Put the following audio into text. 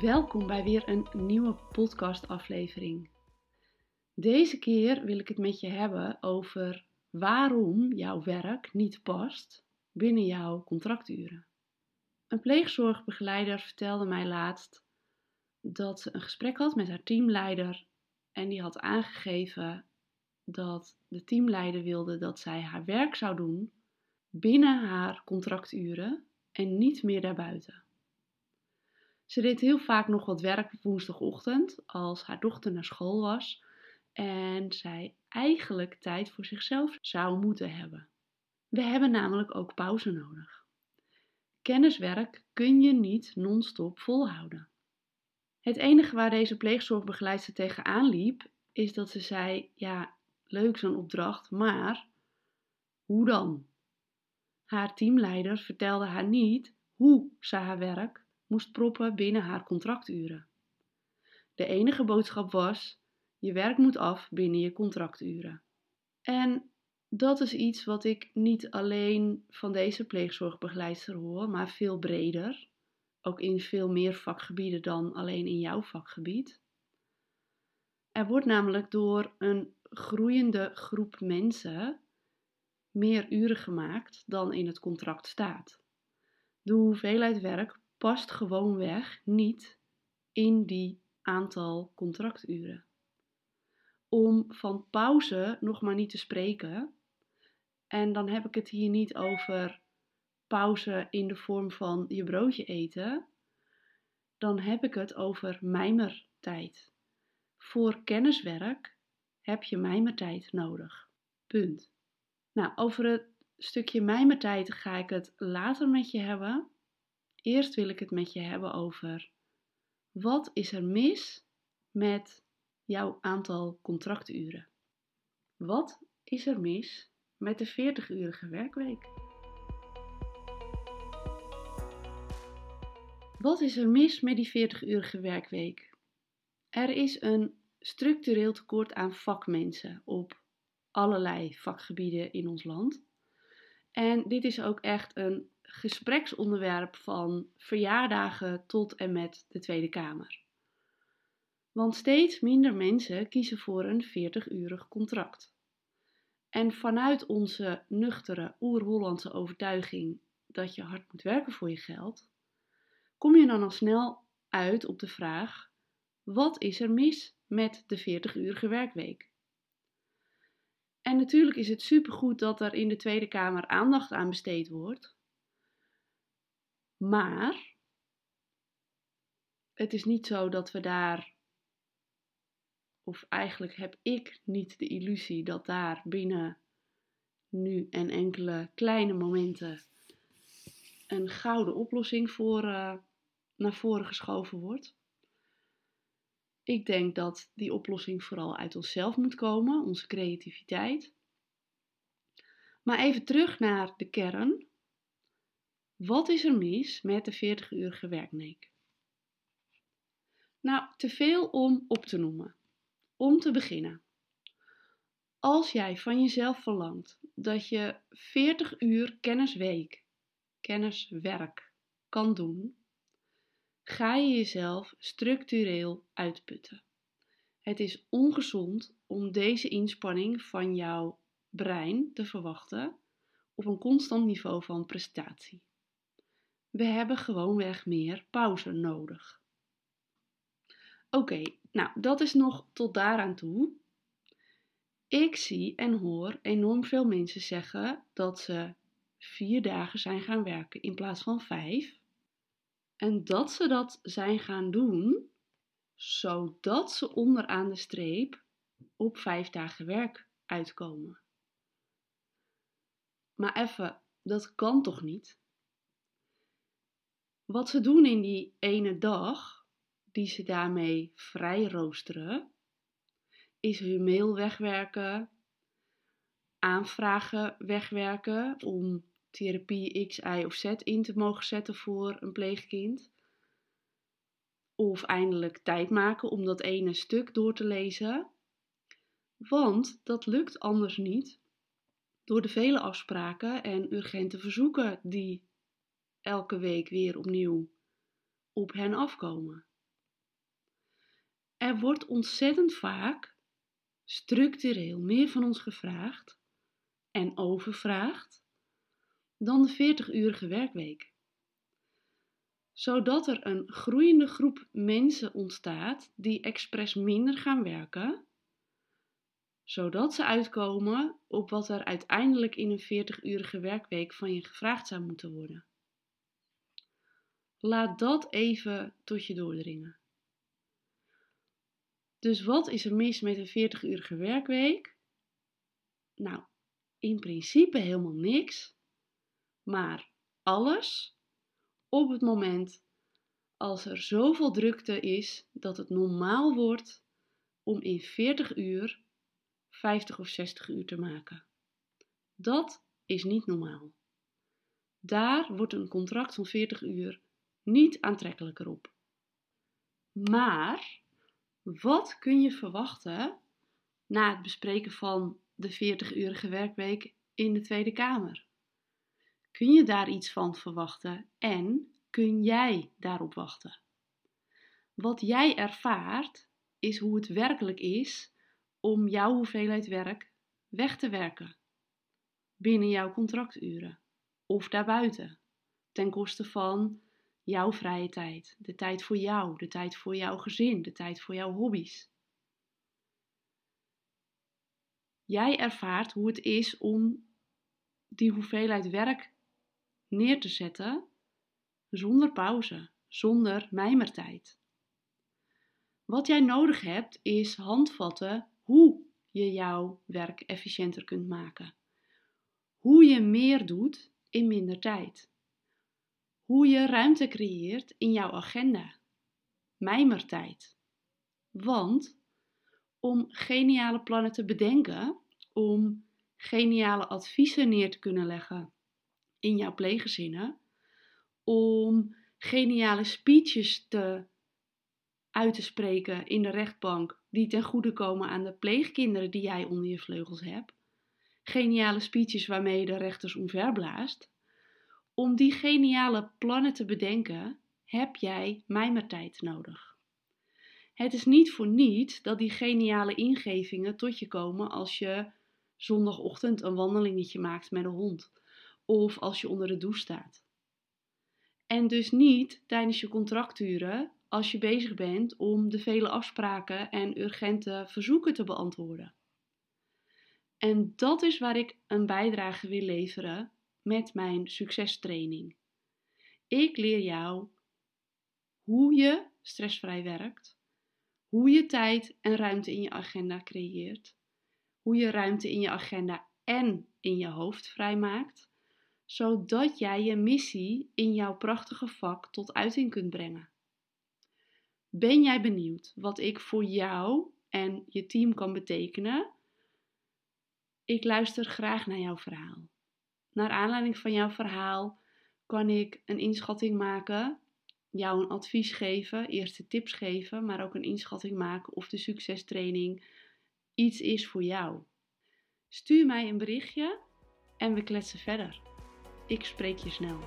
Welkom bij weer een nieuwe podcastaflevering. Deze keer wil ik het met je hebben over waarom jouw werk niet past binnen jouw contracturen. Een pleegzorgbegeleider vertelde mij laatst dat ze een gesprek had met haar teamleider en die had aangegeven dat de teamleider wilde dat zij haar werk zou doen binnen haar contracturen en niet meer daarbuiten. Ze deed heel vaak nog wat werk op woensdagochtend als haar dochter naar school was en zij eigenlijk tijd voor zichzelf zou moeten hebben. We hebben namelijk ook pauze nodig. Kenniswerk kun je niet non-stop volhouden. Het enige waar deze pleegzorgbegeleidster tegenaan liep, is dat ze zei: Ja, leuk zo'n opdracht, maar hoe dan? Haar teamleider vertelde haar niet hoe ze haar werk moest proppen binnen haar contracturen. De enige boodschap was: je werk moet af binnen je contracturen. En dat is iets wat ik niet alleen van deze pleegzorgbegeleidster hoor, maar veel breder. Ook in veel meer vakgebieden dan alleen in jouw vakgebied. Er wordt namelijk door een groeiende groep mensen meer uren gemaakt dan in het contract staat. De hoeveelheid werk past gewoonweg niet in die aantal contracturen. Om van pauze nog maar niet te spreken, en dan heb ik het hier niet over pauze in de vorm van je broodje eten, dan heb ik het over mijmertijd. Voor kenniswerk heb je mijmertijd nodig. Punt. Nou, over het stukje mijmertijd ga ik het later met je hebben. Eerst wil ik het met je hebben over wat is er mis met jouw aantal contracturen? Wat is er mis met de 40-urige werkweek? Wat is er mis met die 40-urige werkweek? Er is een structureel tekort aan vakmensen op allerlei vakgebieden in ons land. En dit is ook echt een gespreksonderwerp van verjaardagen tot en met de Tweede Kamer. Want steeds minder mensen kiezen voor een 40-urig contract. En vanuit onze nuchtere oer-Hollandse overtuiging dat je hard moet werken voor je geld, kom je dan al snel uit op de vraag: wat is er mis met de 40-urige werkweek? En natuurlijk is het supergoed dat er in de Tweede Kamer aandacht aan besteed wordt. Maar het is niet zo dat we daar, of eigenlijk heb ik niet de illusie dat daar binnen nu en enkele kleine momenten een gouden oplossing voor uh, naar voren geschoven wordt. Ik denk dat die oplossing vooral uit onszelf moet komen, onze creativiteit. Maar even terug naar de kern. Wat is er mis met de 40-urige werkweek? Nou, te veel om op te noemen. Om te beginnen. Als jij van jezelf verlangt dat je 40 uur kennisweek, kenniswerk kan doen, ga je jezelf structureel uitputten. Het is ongezond om deze inspanning van jouw brein te verwachten op een constant niveau van prestatie. We hebben gewoonweg meer pauze nodig. Oké, nou dat is nog tot daaraan toe. Ik zie en hoor enorm veel mensen zeggen dat ze vier dagen zijn gaan werken in plaats van vijf. En dat ze dat zijn gaan doen zodat ze onderaan de streep op vijf dagen werk uitkomen. Maar even, dat kan toch niet? Wat ze doen in die ene dag, die ze daarmee vrij roosteren, is hun mail wegwerken, aanvragen wegwerken om therapie X, Y of Z in te mogen zetten voor een pleegkind. Of eindelijk tijd maken om dat ene stuk door te lezen. Want dat lukt anders niet door de vele afspraken en urgente verzoeken die elke week weer opnieuw op hen afkomen. Er wordt ontzettend vaak structureel meer van ons gevraagd en overvraagd dan de 40-urige werkweek. Zodat er een groeiende groep mensen ontstaat die expres minder gaan werken, zodat ze uitkomen op wat er uiteindelijk in een 40-urige werkweek van je gevraagd zou moeten worden. Laat dat even tot je doordringen. Dus wat is er mis met een 40-urige werkweek? Nou, in principe helemaal niks, maar alles op het moment als er zoveel drukte is dat het normaal wordt om in 40 uur 50 of 60 uur te maken. Dat is niet normaal. Daar wordt een contract van 40 uur niet aantrekkelijker op. Maar wat kun je verwachten na het bespreken van de 40-urige werkweek in de Tweede Kamer? Kun je daar iets van verwachten en kun jij daarop wachten? Wat jij ervaart is hoe het werkelijk is om jouw hoeveelheid werk weg te werken binnen jouw contracturen of daarbuiten ten koste van jouw vrije tijd, de tijd voor jou, de tijd voor jouw gezin, de tijd voor jouw hobby's. Jij ervaart hoe het is om die hoeveelheid werk neer te zetten zonder pauze, zonder mijmertijd. Wat jij nodig hebt is handvatten hoe je jouw werk efficiënter kunt maken. Hoe je meer doet in minder tijd hoe je ruimte creëert in jouw agenda. Mijmertijd. Want om geniale plannen te bedenken, om geniale adviezen neer te kunnen leggen in jouw pleeggezinnen, om geniale speeches te, uit te spreken in de rechtbank die ten goede komen aan de pleegkinderen die jij onder je vleugels hebt, geniale speeches waarmee je de rechters omverblaast, om die geniale plannen te bedenken, heb jij mijmertijd nodig. Het is niet voor niets dat die geniale ingevingen tot je komen als je zondagochtend een wandelingetje maakt met een hond of als je onder de douche staat. En dus niet tijdens je contracturen als je bezig bent om de vele afspraken en urgente verzoeken te beantwoorden. En dat is waar ik een bijdrage wil leveren met mijn succestraining. Ik leer jou hoe je stressvrij werkt, hoe je tijd en ruimte in je agenda creëert, hoe je ruimte in je agenda en in je hoofd vrijmaakt, zodat jij je missie in jouw prachtige vak tot uiting kunt brengen. Ben jij benieuwd wat ik voor jou en je team kan betekenen? Ik luister graag naar jouw verhaal. Naar aanleiding van jouw verhaal kan ik een inschatting maken, jou een advies geven, eerste tips geven, maar ook een inschatting maken of de succestraining iets is voor jou. Stuur mij een berichtje en we kletsen verder. Ik spreek je snel.